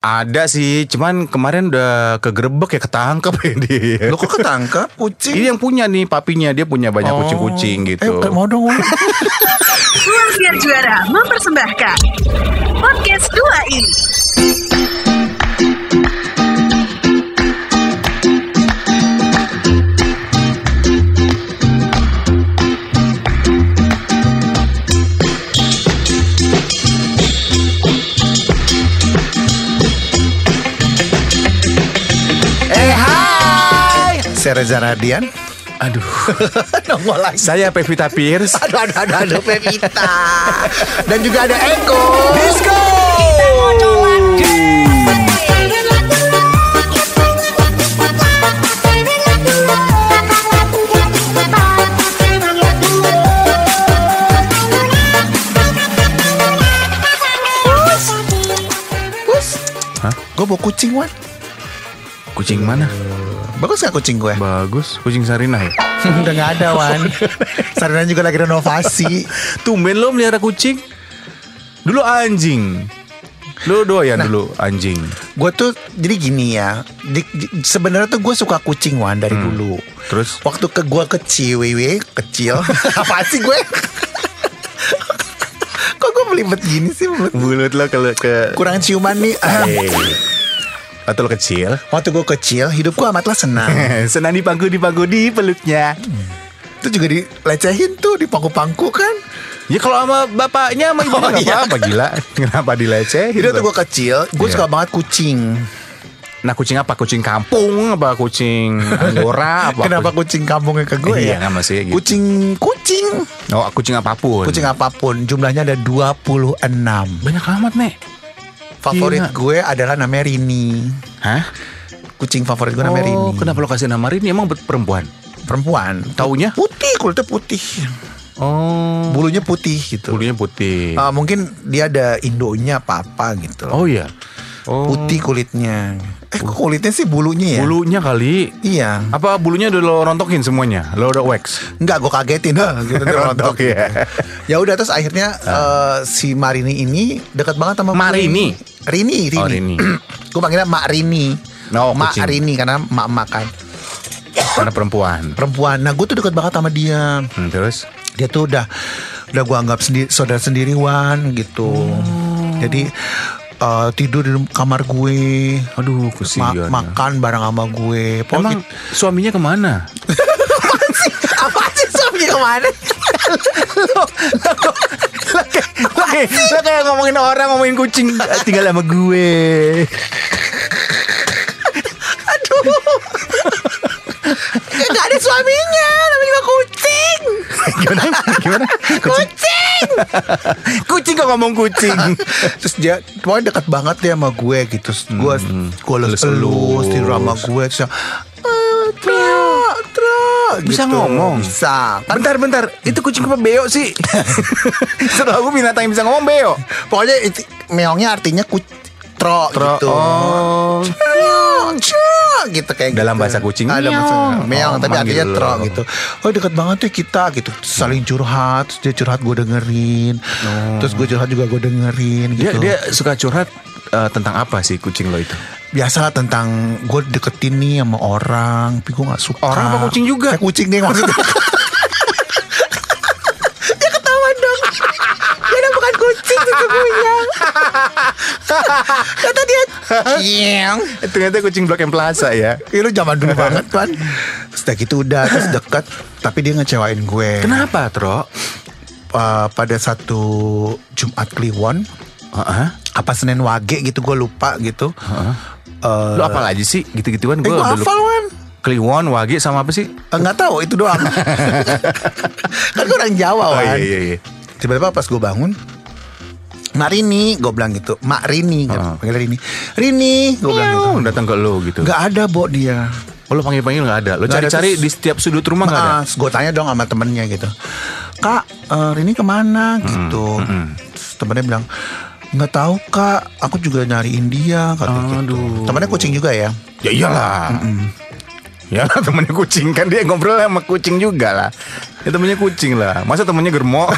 Ada sih, cuman kemarin udah kegerebek ya ketangkep ya dia. Lo kok ketangkap kucing? Ini yang punya nih papinya dia punya banyak Oh. kucing-kucing gitu. Eh, mau dong. Siar Juara mempersembahkan podcast 2 ini. Saya Reza Radian. Aduh. Nongol lagi. Saya Pevita Pierce. Aduh, aduh, aduh, aduh, Pevita. Dan juga ada Eko. Disco. Bus. Hah? Gue bawa kucing, Wan. Kucing mana? Bagus gak kucing gue? Bagus, kucing Sarina ya. Udah gak ada, Wan. Sarina juga lagi renovasi. Tumben lo melihara kucing. Dulu anjing. Lo doyan Nah. dulu anjing. Gue tuh jadi gini ya. di- di- Sebenarnya tuh gue suka kucing Wan dari dulu. Terus? Waktu ke gue kecil, wewe kecil. Apa sih gue? Kok gue belibet gini sih mulut? Mulut lo kalau ke Kurang ciuman nih. Atau lo kecil. Waktu gue kecil, hidup gue amatlah senang. Senang dipangku dipangku di pelutnya. Itu juga dilecehin tuh, dipangku-pangku kan. Ya kalau sama bapaknya sama ibunya Oh, iya. apa-apa gila. Kenapa dilecehin? Jadi waktu gue kecil, gue Iya. suka banget kucing. Nah kucing apa? Kucing kampung apa kucing anggora apa? Kenapa kucing kampungnya ke gue Iya, ya? nggak masih gitu. Kucing, kucing. Oh kucing apa pun. Kucing apa pun, jumlahnya ada 26. banyak amat nih. Favorit Gila. gue adalah namanya Rini. Hah? Kucing favorit gue namanya Oh, Rini. kenapa lo kasih nama Rini? Emang perempuan? Perempuan. Taunya? Putih, kulitnya putih. Oh, Bulunya putih gitu. bulunya putih. Ah, mungkin dia ada indonya apa-apa gitu. oh iya. Oh. Putih kulitnya. Eh kok kulitnya sih bulunya ya? Bulunya kali. Iya. Apa bulunya udah lo rontokin semuanya? Lo udah wax? Enggak, gue kagetin. Hah, gitu, Rontok ya. Ya udah terus akhirnya eh, si Marini ini dekat banget sama gue. Rini, Rini. Oh, Rini. gue panggilnya Mak Rini. Oh, Mak kucing. Rini karena mak makan Karena perempuan. perempuan. Nah gue tuh dekat banget sama dia. Hmm, terus? Dia tuh udah udah gue anggap sendiri saudara sendiri Wan gitu. Jadi eh, tidur di kamar gue. Aduh, Ma- kesian. makan bareng sama gue. Pokoknya Emang suaminya ke mana? apa sih suaminya ke mana? Oke, lo kayak ngomongin orang ngomongin kucing tinggal sama gue. Aduh. Gak ada suaminya, namanya juga kucing. Gimana? Gimana? Kucing. Kucing kok ngomong kucing. Terus dia pokoknya dekat banget dia sama gue gitu. Terus Gue gue elus elus tidur sama gue terus dia, "Ah, Tra, Tra," Bisa gitu. ngomong? Bisa. Kan Bentar, bentar. Itu kucing apa beo sih? Setahu aku binatang yang bisa ngomong beo. pokoknya itu, meongnya artinya ku, tro, gitu. Oh. Meong, cia, gitu kayak Dalam gitu. bahasa kucing, dalam bahasa meong. meong Oh, tapi artinya lo. tro gitu. Oh deket banget tuh kita gitu. Terus saling curhat, terus dia curhat gue dengerin. Terus gue curhat juga gue dengerin Dia gitu. dia suka curhat eh, tentang apa sih kucing lo itu? Biasa tentang gue deketin nih sama orang, tapi gue gak suka. Orang apa kucing juga? Eh, kucing deh maksudnya. dia ketawa dong. Dia bukan kucing sesungguhnya. Kata dia. Eh, Ternyata kucing Blok M Plaza ya. Ih, lu zaman dulu banget kan. Udah gitu udah terus deket, tapi dia ngecewain gue. Kenapa, Tro? Eh, pada satu Jumat Kliwon, Heeh. apa Senin Wage gitu gue lupa gitu. Eh, Lo apa aja sih? Gitu-gituan eh, gue gue hafal kan. Kliwon, Wage sama apa sih? Enggak tahu itu doang. kan gue orang Jawa Oh kan. iya iya iya. Tiba-tiba pas gue bangun, Mak Rini, gue bilang gitu. Mak Rini, gitu. Oh. panggil Rini. Rini, gue bilang gitu. Datang ke lo gitu. Gak ada bo dia. Oh, lo panggil-panggil gak ada. Lo cari-cari di setiap sudut rumah gak ada. Gue tanya dong sama temennya gitu. Kak, eh, Rini ke mana gitu. Terus temennya bilang, nggak tahu kak, aku juga nyariin dia. Kata gitu. Aduh. Temennya kucing juga ya. Ya iyalah. Ya lah temennya kucing kan dia ngobrol sama kucing juga lah. Ya temennya kucing lah. Masa temennya germo?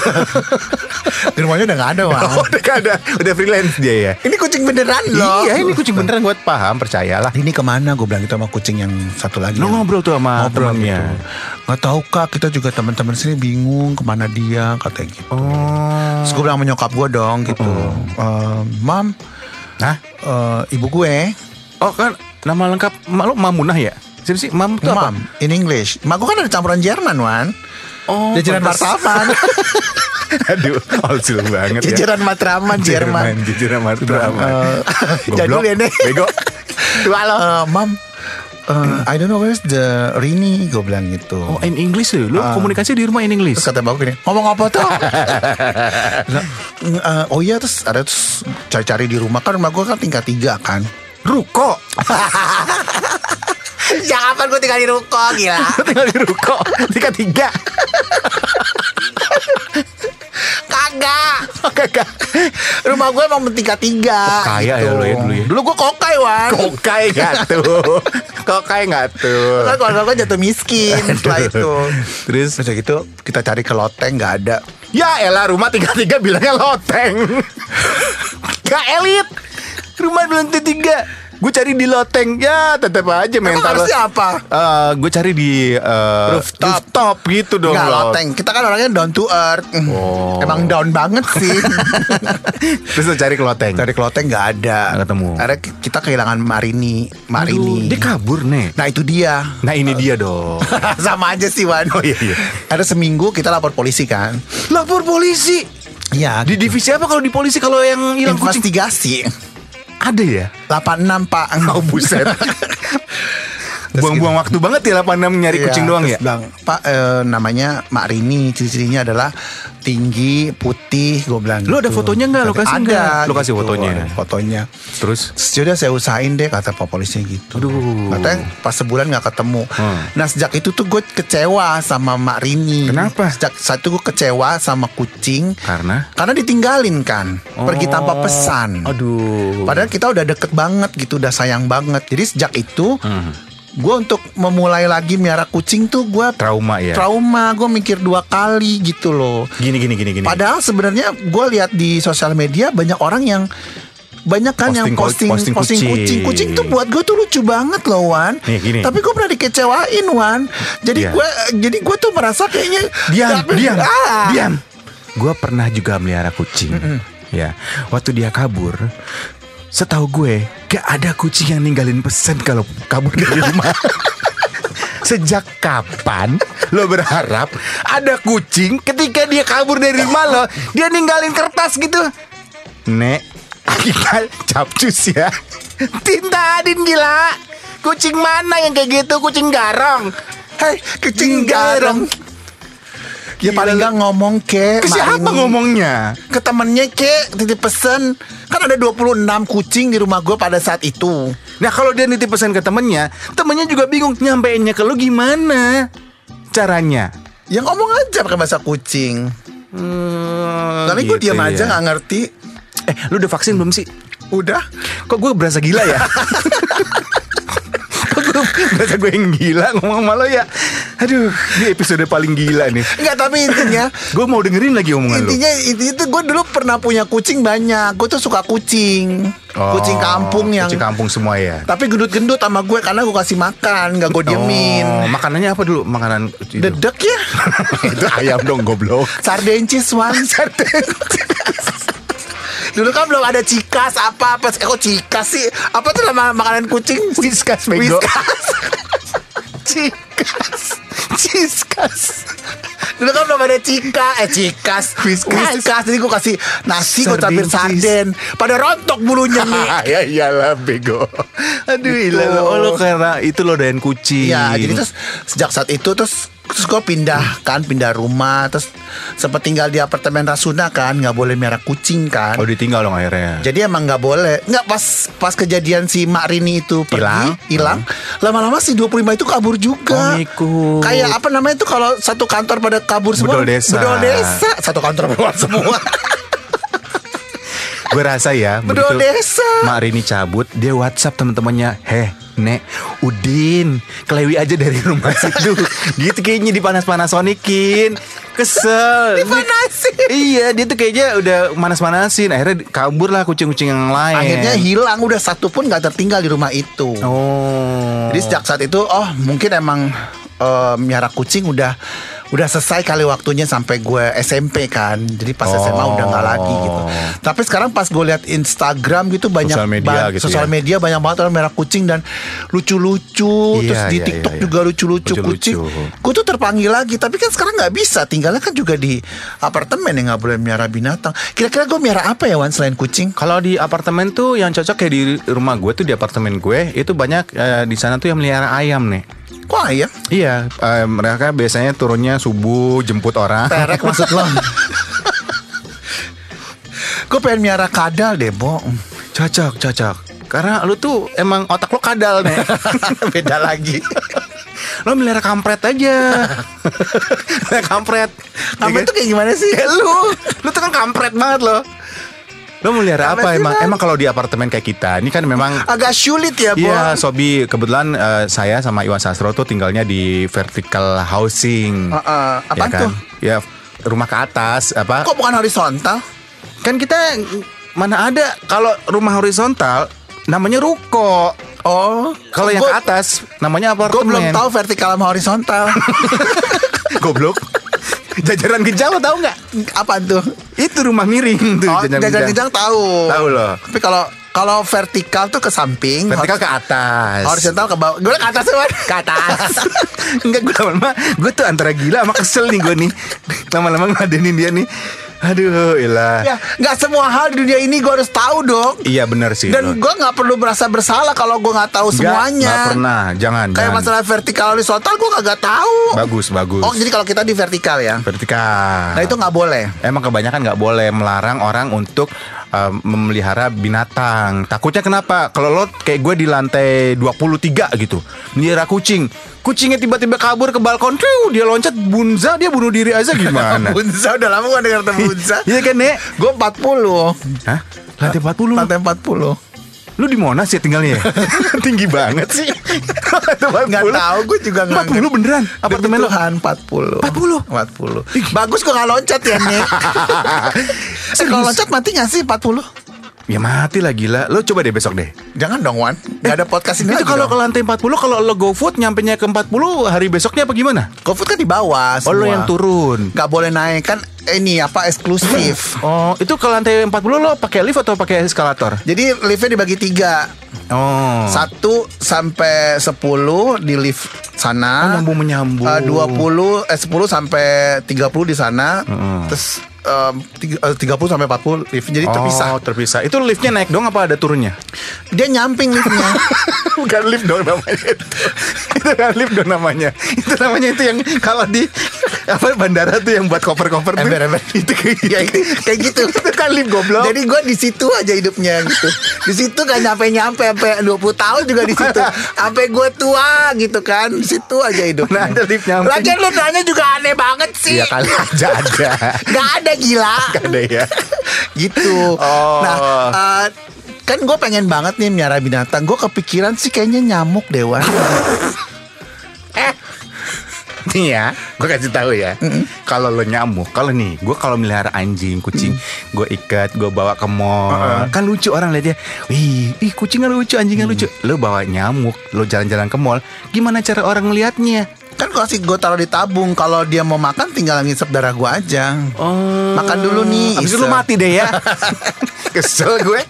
Di rumahnya udah gak ada Wan Oh udah gak ada. Udah freelance dia ya? Ini kucing beneran loh. Iya ini kucing beneran gue paham Percayalah. Ini ke mana? Gue bilang itu sama kucing yang satu lagi Lo yang- ngobrol tuh sama ngobrol temennya. gitu. Nggak tahu kak. Kita juga teman-teman sini bingung ke mana dia katanya gitu. Oh. Terus gue bilang sama nyokap gue dong gitu. "Eh, Mam. Hah? eh, Ibu gue. Oh kan Nama lengkap Mak lo Mamunah ya Siapa sih? Mam itu apa? Mam in English. Mak gue kan ada campuran Jerman Wan. Oh Jajaran pantes. martaban Aduh Olsil banget ya. Jajaran matraman Jerman Jajaran martaban Eh, Goblok. Jadul ya nih Bego Tua lo Mam eh, I don't know where's the Rini Gue bilang gitu. Oh in English tuh? Lu Ah. komunikasi di rumah in English? Terus kata bapak gini Ngomong apa tuh? Bilang, "Mm, eh, Oh iya terus ada terus Cari-cari di rumah. Kan rumah gue kan tingkat tiga kan. Ruko Ya kapan gue tinggal di ruko gila. Tinggal di ruko. Tingkat tiga. Kagak. Kagak. Rumah gue emang tiga Oh, kaya ya lo ya dulu ya? Dulu gue kokai Wan. Kokai gak tuh? Kokai gak tuh? Kan keluarga gue jatuh miskin Setelah itu. Terus udah gitu Kita cari ke loteng Gak ada. Ya elah rumah tiga-tiga bilangnya loteng. Gak elit. Rumah bilang tiga Gue cari di loteng. Ya tetep aja Emang mental harusnya apa? Eh, Gue cari di eh, Rooftop. rooftop gitu dong Nggak Lot. loteng. Kita kan orangnya down to earth. Oh. Emang down banget sih. Terus lu cari ke loteng? Cari ke loteng nggak ada. Nggak ketemu. Akhirnya kita kehilangan Marini. Aduh, Marini Dia kabur nih Nah itu dia. Nah ini dia dong. Sama aja sih Wan. Oh iya iya. Ada seminggu kita lapor polisi kan. Lapor polisi? Iya Di divisi apa kalau di polisi kalau yang hilang kucing? Investigasi Ada ya? 86 pak Oh buset Buang-buang waktu banget ya 86 nyari Iya, kucing doang ya? bilang, Pak eh, namanya Mak Rini Ciri-cirinya adalah Tinggi, putih Gue bilang Lu ada gitu. fotonya nggak? Lu kasih Ada nggak? Lu kasih gitu, fotonya. Fotonya Terus? Yaudah saya usahain deh Kata pak polisinya gitu Aduh. Katanya pas sebulan gak ketemu Hmm. Nah sejak itu tuh gue kecewa Sama Mak Rini Kenapa? Sejak saat itu gue kecewa sama kucing Karena? Karena ditinggalin kan Pergi tanpa Oh, pesan Aduh Padahal kita udah deket banget gitu, udah sayang banget. Jadi sejak itu, Hmm. Gue untuk memulai lagi miara kucing tuh gue Trauma ya? trauma. Gue mikir dua kali gitu loh. Gini gini gini gini Padahal sebenarnya gue lihat di sosial media banyak orang yang banyak kan yang Posting posting posting posting, kucing. kucing. kucing tuh buat gue tuh lucu banget loh Wan. Nih, gini. Tapi gue pernah dikecewain Wan. Jadi Iya. gue jadi gue tuh merasa kayaknya Diam, Tapi- diam, Ah. diam. Gue pernah juga melihara kucing. Ya, waktu dia kabur, setahu gue gak ada kucing yang ninggalin pesan kalau kabur dari rumah. Sejak kapan lo berharap ada kucing ketika dia kabur dari rumah lo, dia ninggalin kertas gitu? Nek, kita capcus ya. Tinta Adin gila. Kucing mana yang kayak gitu? Kucing garong. Hei, kucing garong. Ya paling gak ngomong ke Ke siapa ngomongnya? ke temennya ke titip pesen kan ada 26 kucing di rumah gue pada saat itu Nah kalau dia nitip pesan ke temennya Temennya juga bingung Nyampeinnya ke lu gimana Caranya yang ngomong aja pakai bahasa kucing hmm, tapi gue gitu diam aja ya. nggak ngerti Eh lu udah vaksin belum sih? udah Kok gue berasa gila ya? Kok gue yang gila ngomong sama lo ya? Aduh Ini episode paling gila nih. Nggak tapi intinya Gue mau dengerin lagi omongan lo. Intinya intinya tuh gue dulu pernah punya kucing banyak. Gue tuh suka kucing. Kucing kampung yang Oh, Kucing kampung semua ya? Tapi gendut-gendut sama gue karena gue kasih makan nggak gue diemin. Oh, makanannya apa dulu? Makanan itu. dedek ya? Itu ayam dong goblok. Sardencis wan Dulu kan belum ada cikas apa apa eh, kok cikas sih? Apa tuh nama makanan kucing? Whiskas, bego. Whiskas. Cikas Ciskas Dulu kan belum ada cika. Eh cikas. Whiskas. Whiskas Jadi gue kasih nasi Gue campur Sarden. Pada rontok bulunya nih ya iyalah bego. Aduh Gitu. ilah lo, oh, lo karena itu lo doyan kucing. Iya jadi terus Sejak saat itu terus Terus gue pindah kan Pindah rumah. Terus sempat tinggal di apartemen Rasuna kan nggak boleh merah kucing kan. Oh ditinggal dong akhirnya? Jadi emang nggak boleh. Nggak pas pas kejadian si Mak Rini itu Hilang. hilang. Lama-lama si 25 itu kabur juga. Ngikut. Kayak apa namanya itu kalau satu kantor pada kabur semua. Bedol desa. Bedol desa. Satu kantor keluar semua. Gue rasa ya Bedol begitu desa. Mak Rini cabut Dia whatsapp teman-temannya Heh Nek, Udin, kelewi aja dari rumah situ. gitu kayaknya dipanas-panasonikin. Kesel. Dipanasin. Iya, dia tuh kayaknya udah manas-manasin. Akhirnya kabur lah kucing-kucing yang lain. Akhirnya hilang udah satu pun nggak tertinggal di rumah itu. Oh. Jadi sejak saat itu oh mungkin emang eh, miara kucing udah udah selesai kali waktunya sampai gue SMP kan. Jadi pas SMA udah nggak lagi gitu. Tapi sekarang pas gue lihat Instagram gitu banyak Sosial media ba- gitu sosial ya. media banyak banget orang merah kucing dan lucu-lucu Iya, terus di iya, TikTok iya, iya. juga lucu-lucu Lucu-lucu. kucing. Gue tuh terpanggil lagi tapi kan sekarang nggak bisa tinggalnya kan juga di apartemen yang nggak boleh miara binatang. Kira-kira gue miara apa ya Wan selain kucing? Kalau di apartemen tuh yang cocok kayak di rumah gue tuh di apartemen gue itu banyak eh, di sana tuh yang melihara ayam nih. Kok ayam? Iya, eh, mereka biasanya turunnya subuh jemput orang. Perek maksud lo? Gue pengen miara kadal deh, Bo. Cocok, cocok. Karena lu tuh emang otak lu kadal nih. Beda lagi. lu melihara kampret aja. Kampret. Ya tuh kayak gimana sih? kan? lu, lu tuh kan kampret banget lo. Melihara Apa apa, emang? Emang kalau di apartemen kayak kita, ini kan memang Agak sulit ya, Bo. Iya, Sobi. Kebetulan eh, saya sama Iwan Sastro tuh tinggalnya di vertical housing. Heeh, Ya apaan kan? tuh? Ya rumah ke atas apa? Kok bukan horizontal? Kan kita mana ada kalau rumah horizontal namanya ruko. Oh, Kalau yang gua- ke atas namanya Gue apartemen. belum tahu vertikal sama horizontal. Goblok. Jajaran gejala tahu nggak? Apa tuh? Itu rumah miring tuh. Oh, jajaran gejala. gejang tahu. Tahu loh. Tapi kalau kalau vertikal tuh ke samping, Vertikal ke atas. horizontal ke bawah. Gue ke atas Wan. ke atas. Enggak gue lama-lama gue tuh antara gila sama kesel nih gue nih. Lama-lama ngadenin dia nih. Aduh, ilah. Ya, nggak semua hal di dunia ini gue harus tahu dong. Iya benar sih. Dan gue nggak perlu merasa bersalah kalau gue nggak tahu Nggak, semuanya. nggak pernah, jangan. Kayak jangan. masalah vertikal horizontal gue kagak tahu. Bagus, bagus. Oh jadi kalau kita di vertikal ya. Vertikal. Nah itu nggak boleh. Emang kebanyakan nggak boleh melarang orang untuk um, memelihara binatang. Takutnya kenapa? Kalau lo kayak gue di lantai 23 gitu, melihara kucing. Kucingnya tiba-tiba kabur ke balkon, tuh dia loncat bunza, dia bunuh diri aja gimana? Bunza udah lama gak denger kata Bunza. Iya kan, Nek? Gue 40 Hah? Lantai 40 Lantai 40 Lu di Monas ya tinggalnya ya? Tinggi banget sih. Nggak tahu gue juga nggak 40 beneran? Apartemen lu? Tuhan 40 40 Bagus gue gak loncat ya nih eh, Kalau loncat mati gak sih 40 Ya mati lah gila. Lo coba deh besok deh. Jangan dong Wan Gak ada podcast ini Itu kalau ke lantai 40 kalau lo GoFood nyampe nya ke 40 hari besoknya apa gimana? GoFood kan di bawah Oh lo semua. yang turun. Gak boleh naik Kan ini apa eksklusif Oh, itu ke lantai 40 lo pakai lift atau pakai eskalator? Jadi liftnya dibagi tiga Oh. Satu sampai 10 di lift Oh, sana nyambung menyambung. Eh, 20 eh 10 sampai 30 di sana Terus em, tiga- eh, 30 sampai 40 lift Jadi terpisah Oh, terpisah. Itu liftnya naik dong apa ada turunnya? Dia nyamping liftnya Bukan lift dong namanya itu. itu kan lift dong namanya. Itu namanya itu yang kalau di apa bandara tuh yang buat koper-koper tuh. Ember, ember. Itu kayak gitu. Kayak, kayak gitu itu kan lift goblok. Jadi gue di situ aja hidupnya gitu. Di situ kan nyampe nyampe sampai 20 tahun juga di situ. Sampai gue tua gitu kan. Di situ aja hidupnya. Mana ada lift nyamping. Lagian lu nanya juga aneh banget sih. Iya kali aja ada. Gak ada gila. Gak ada ya. gitu. Oh. Nah, eh, kan gue pengen banget nih miara binatang. Gue kepikiran sih kayaknya nyamuk dewa. Eh, nih ya, gue kasih tahu ya. Kalau lo nyamuk, kalau nih, gue kalau melihara anjing, kucing, gue ikat, gue bawa ke mall, kan lucu orang lihat dia. Wih, ih kucingnya lucu, anjingnya lucu. Lo bawa nyamuk, lo jalan-jalan ke mall, gimana cara orang ngelihatnya? kan gue kasih gue taruh di tabung. Kalau dia mau makan tinggal ngisep darah gue aja. Oh, Makan dulu nih, Abis itu lo mati deh ya. Kesel gue.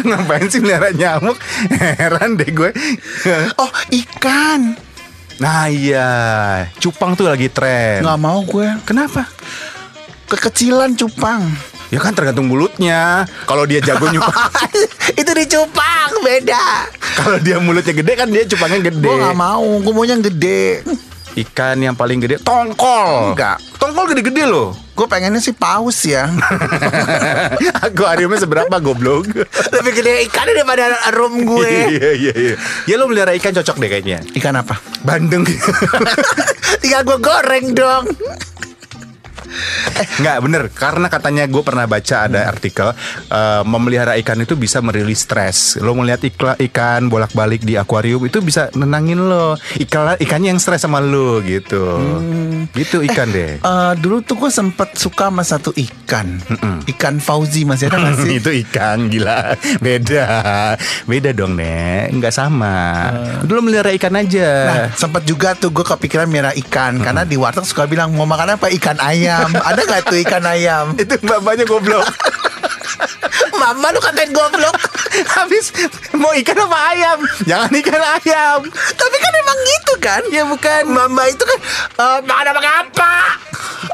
Ngapain sih melihara nyamuk? Heran deh gue. Oh ikan. Nah iya, cupang tuh lagi tren. Nggak mau gue. Kenapa? Kekecilan cupang. Ya kan tergantung mulutnya. Kalau dia jago nyupang, itu di cupang beda. kalau dia mulutnya gede kan dia cupangnya gede. Gue nggak mau, gue maunya yang gede. Ikan yang paling gede tongkol. Enggak. Tongkol gede-gede loh. Gue pengennya sih paus ya. Akuariumnya seberapa goblok? Lebih gede ikan daripada room gue. Iya iya iya. Ya lo melihara ikan cocok deh kayaknya. Ikan apa? Bandeng. Tinggal gue goreng dong. Nggak bener. Karena katanya gue pernah baca ada artikel eh, Memelihara ikan itu bisa merilis stres. Lo melihat ikla, ikan bolak-balik di akuarium Itu bisa nenangin lo. Ikan, Ikannya yang stres sama lo gitu. Gitu ikan deh. Eh, dulu tuh gue sempet suka sama satu ikan. Ikan Fauzi masih ada gak sih? itu ikan gila. Beda. Beda dong nek. Nggak sama. Dulu melihara ikan aja. Nah, sempet juga tuh gue kepikiran merah ikan. Karena di warteg suka bilang mau makan apa? Ikan ayam Ada gak tuh ikan ayam? Itu bapaknya goblok. Mama lu katain goblok. Habis mau ikan apa ayam? Jangan ikan ayam. Tapi kan emang gitu kan? Ya bukan. Mama itu kan eh, Makan apa apa?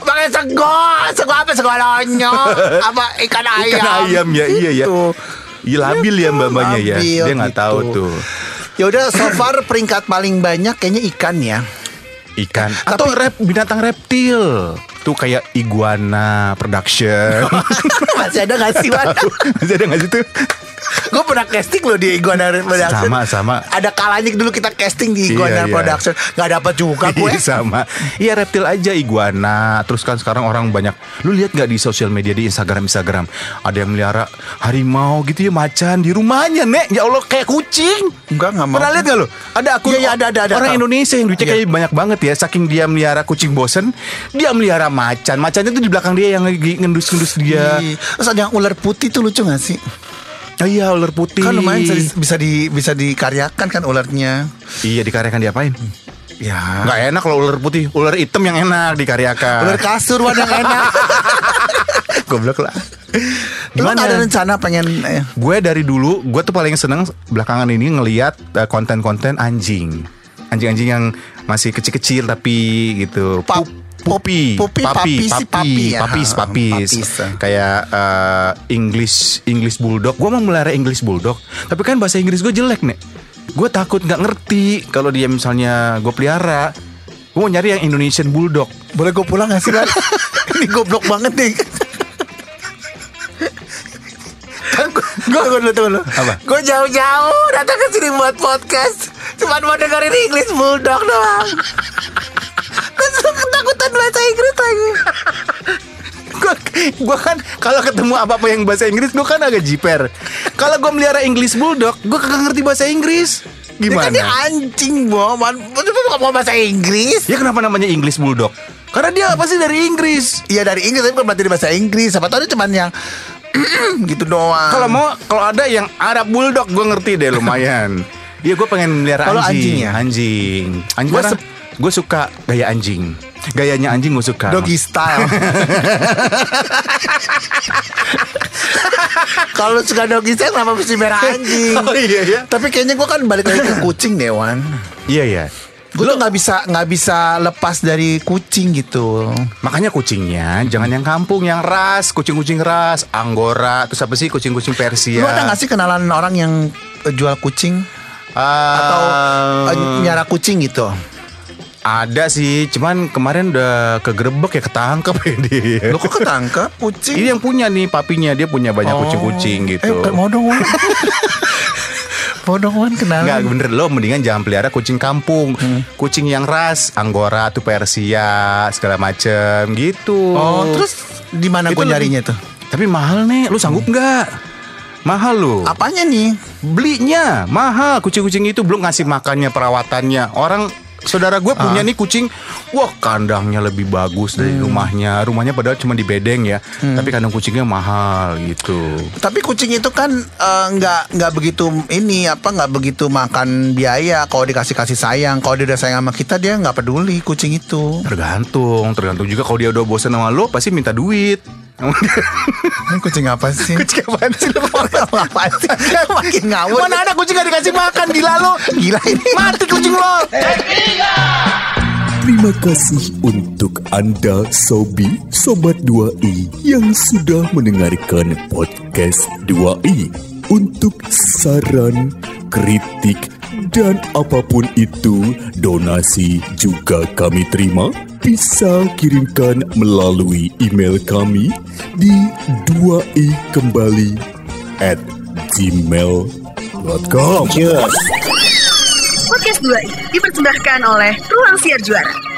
Pakai sego Sego apa? Sego lonyo Apa ikan ayam Ikan ayam? ya iya ya. Gitu. Iya labil ya mbak-mbaknya ya. Labil Dia nggak gitu. tahu tuh. Ya udah so far peringkat paling banyak kayaknya ikan ya. Ikan. Atau rep, binatang reptil Tuh kayak iguana production. Masih ada gak sih Wan? Masih ada gak sih tuh? Gue pernah casting loh di Iguana Production. Sama, sama. Ada kalanya dulu kita casting di Iguana Iya, iya. Production. Gak dapat juga gue Iya sama. Iya reptil aja iguana. Terus kan sekarang orang banyak. Lu lihat gak di sosial media Di Instagram Instagram? Ada yang melihara harimau gitu ya Macan di rumahnya Nek. Ya Allah kayak kucing. Enggak gak mau. Pernah lihat gak lo? Ada akun Iya, iya, ada, ada, ada. Orang Indonesia yang duitnya Iya. kayak banyak banget ya Saking dia melihara kucing bosen Dia melihara macan Macannya tuh di belakang dia yang lagi ngendus-ngendus dia Iya. Terus ada yang ular putih tuh lucu gak sih? Oh iya ular putih Kan lumayan bisa, di- bisa di bisa dikaryakan kan ularnya. Iya dikaryakan diapain? Ya. Nggak enak kalau ular putih Ular hitam yang enak dikaryakan Ular kasur Wan yang enak. Goblok lah Lu gak ada rencana pengen eh, Gue dari dulu Gue tuh paling seneng Belakangan ini ngeliat eh, Konten-konten anjing Anjing-anjing yang Masih kecil-kecil Tapi gitu Pap- Pupi Pupi, Papi papi sih, Papi papi ya. Papis Papis papis, ah. Kayak eh, English English Bulldog Gue mau melihara English Bulldog Tapi kan bahasa Inggris gue jelek nih Gue takut nggak ngerti Kalau dia misalnya Gue pelihara Gue mau nyari yang Indonesian Bulldog boleh gue pulang gak sih Wan? Ini goblok banget nih. Gue gue dulu tunggu. Apa? Gue jauh-jauh datang ke sini buat podcast. Cuma mau dengerin English Bulldog doang. Ketakutan bahasa Inggris lagi. gue gue kan kalau ketemu apa apa yang bahasa Inggris gue kan agak jiper kalau gue melihara English Bulldog gue kagak ngerti bahasa Inggris Ini kan gimana dia anjing, Bo. Man, bukan mau bahasa Inggris. ya kenapa namanya English Bulldog karena dia pasti dari Inggris Iya dari Inggris tapi bukan berarti bahasa Inggris. Siapa tahu dia cuman yang gitu doang. kalau mau kalau ada yang Arab Bulldog gue ngerti deh lumayan Iya gue pengen melihara Kalau anjing anjing ya? anjing anjing Gua gue suka gaya anjing gayanya anjing gue suka doggy style. Kalau suka doggy style kenapa mesti merah anjing? Oh, iya, iya. Tapi kayaknya gue kan balik lagi ke kucing deh, Wan. iya ya Gue tuh nggak bisa nggak bisa lepas dari kucing gitu. Makanya kucingnya jangan yang kampung, yang ras, kucing-kucing ras, anggora, terus apa sih kucing-kucing Persia. Lu ada nggak sih kenalan orang yang jual kucing atau eh, nyara kucing gitu? Ada sih, cuman kemarin udah kegerebek ya ketangkep ya dia. Lu kok ketangkep kucing? Ini yang punya nih papinya dia punya banyak Oh. kucing-kucing gitu. Eh, mau dong, Wan. mau dong, Wan, kenalan. Enggak bener lo mendingan jangan pelihara kucing kampung Hmm. Kucing yang ras Anggora tuh Persia Segala macem gitu Oh, terus di mana gue nyarinya tuh? Tapi mahal nih Lu sanggup nggak? Mahal lu Apanya nih? Belinya mahal Kucing-kucing itu belum ngasih makannya Perawatannya Orang Saudara gue punya nih kucing. Wah kandangnya lebih bagus dari rumahnya. Rumahnya padahal cuma di bedeng ya. Tapi kandang kucingnya mahal gitu. Tapi kucing itu kan eh, nggak nggak begitu ini apa nggak begitu makan biaya. Kalau dikasih kasih sayang kalau dia udah sayang sama kita dia nggak peduli kucing itu. Tergantung Tergantung juga kalau dia udah bosan sama lo Pasti minta duit Ini kucing apa sih? Kucing apaan sih apa sih? Makin ngawur. Mana ada kucing gak dikasih makan Gila lo Gila ini. Mati kucing lo Terima kasih untuk Anda Sobi Sobat 2i yang sudah mendengarkan podcast 2i. Untuk saran, kritik, dan apa pun itu, donasi juga kami terima. Bisa kirimkan melalui email kami di 2i kembali at gmail.com. Podcast 2 i dipersembahkan oleh Ruang Siar Juara.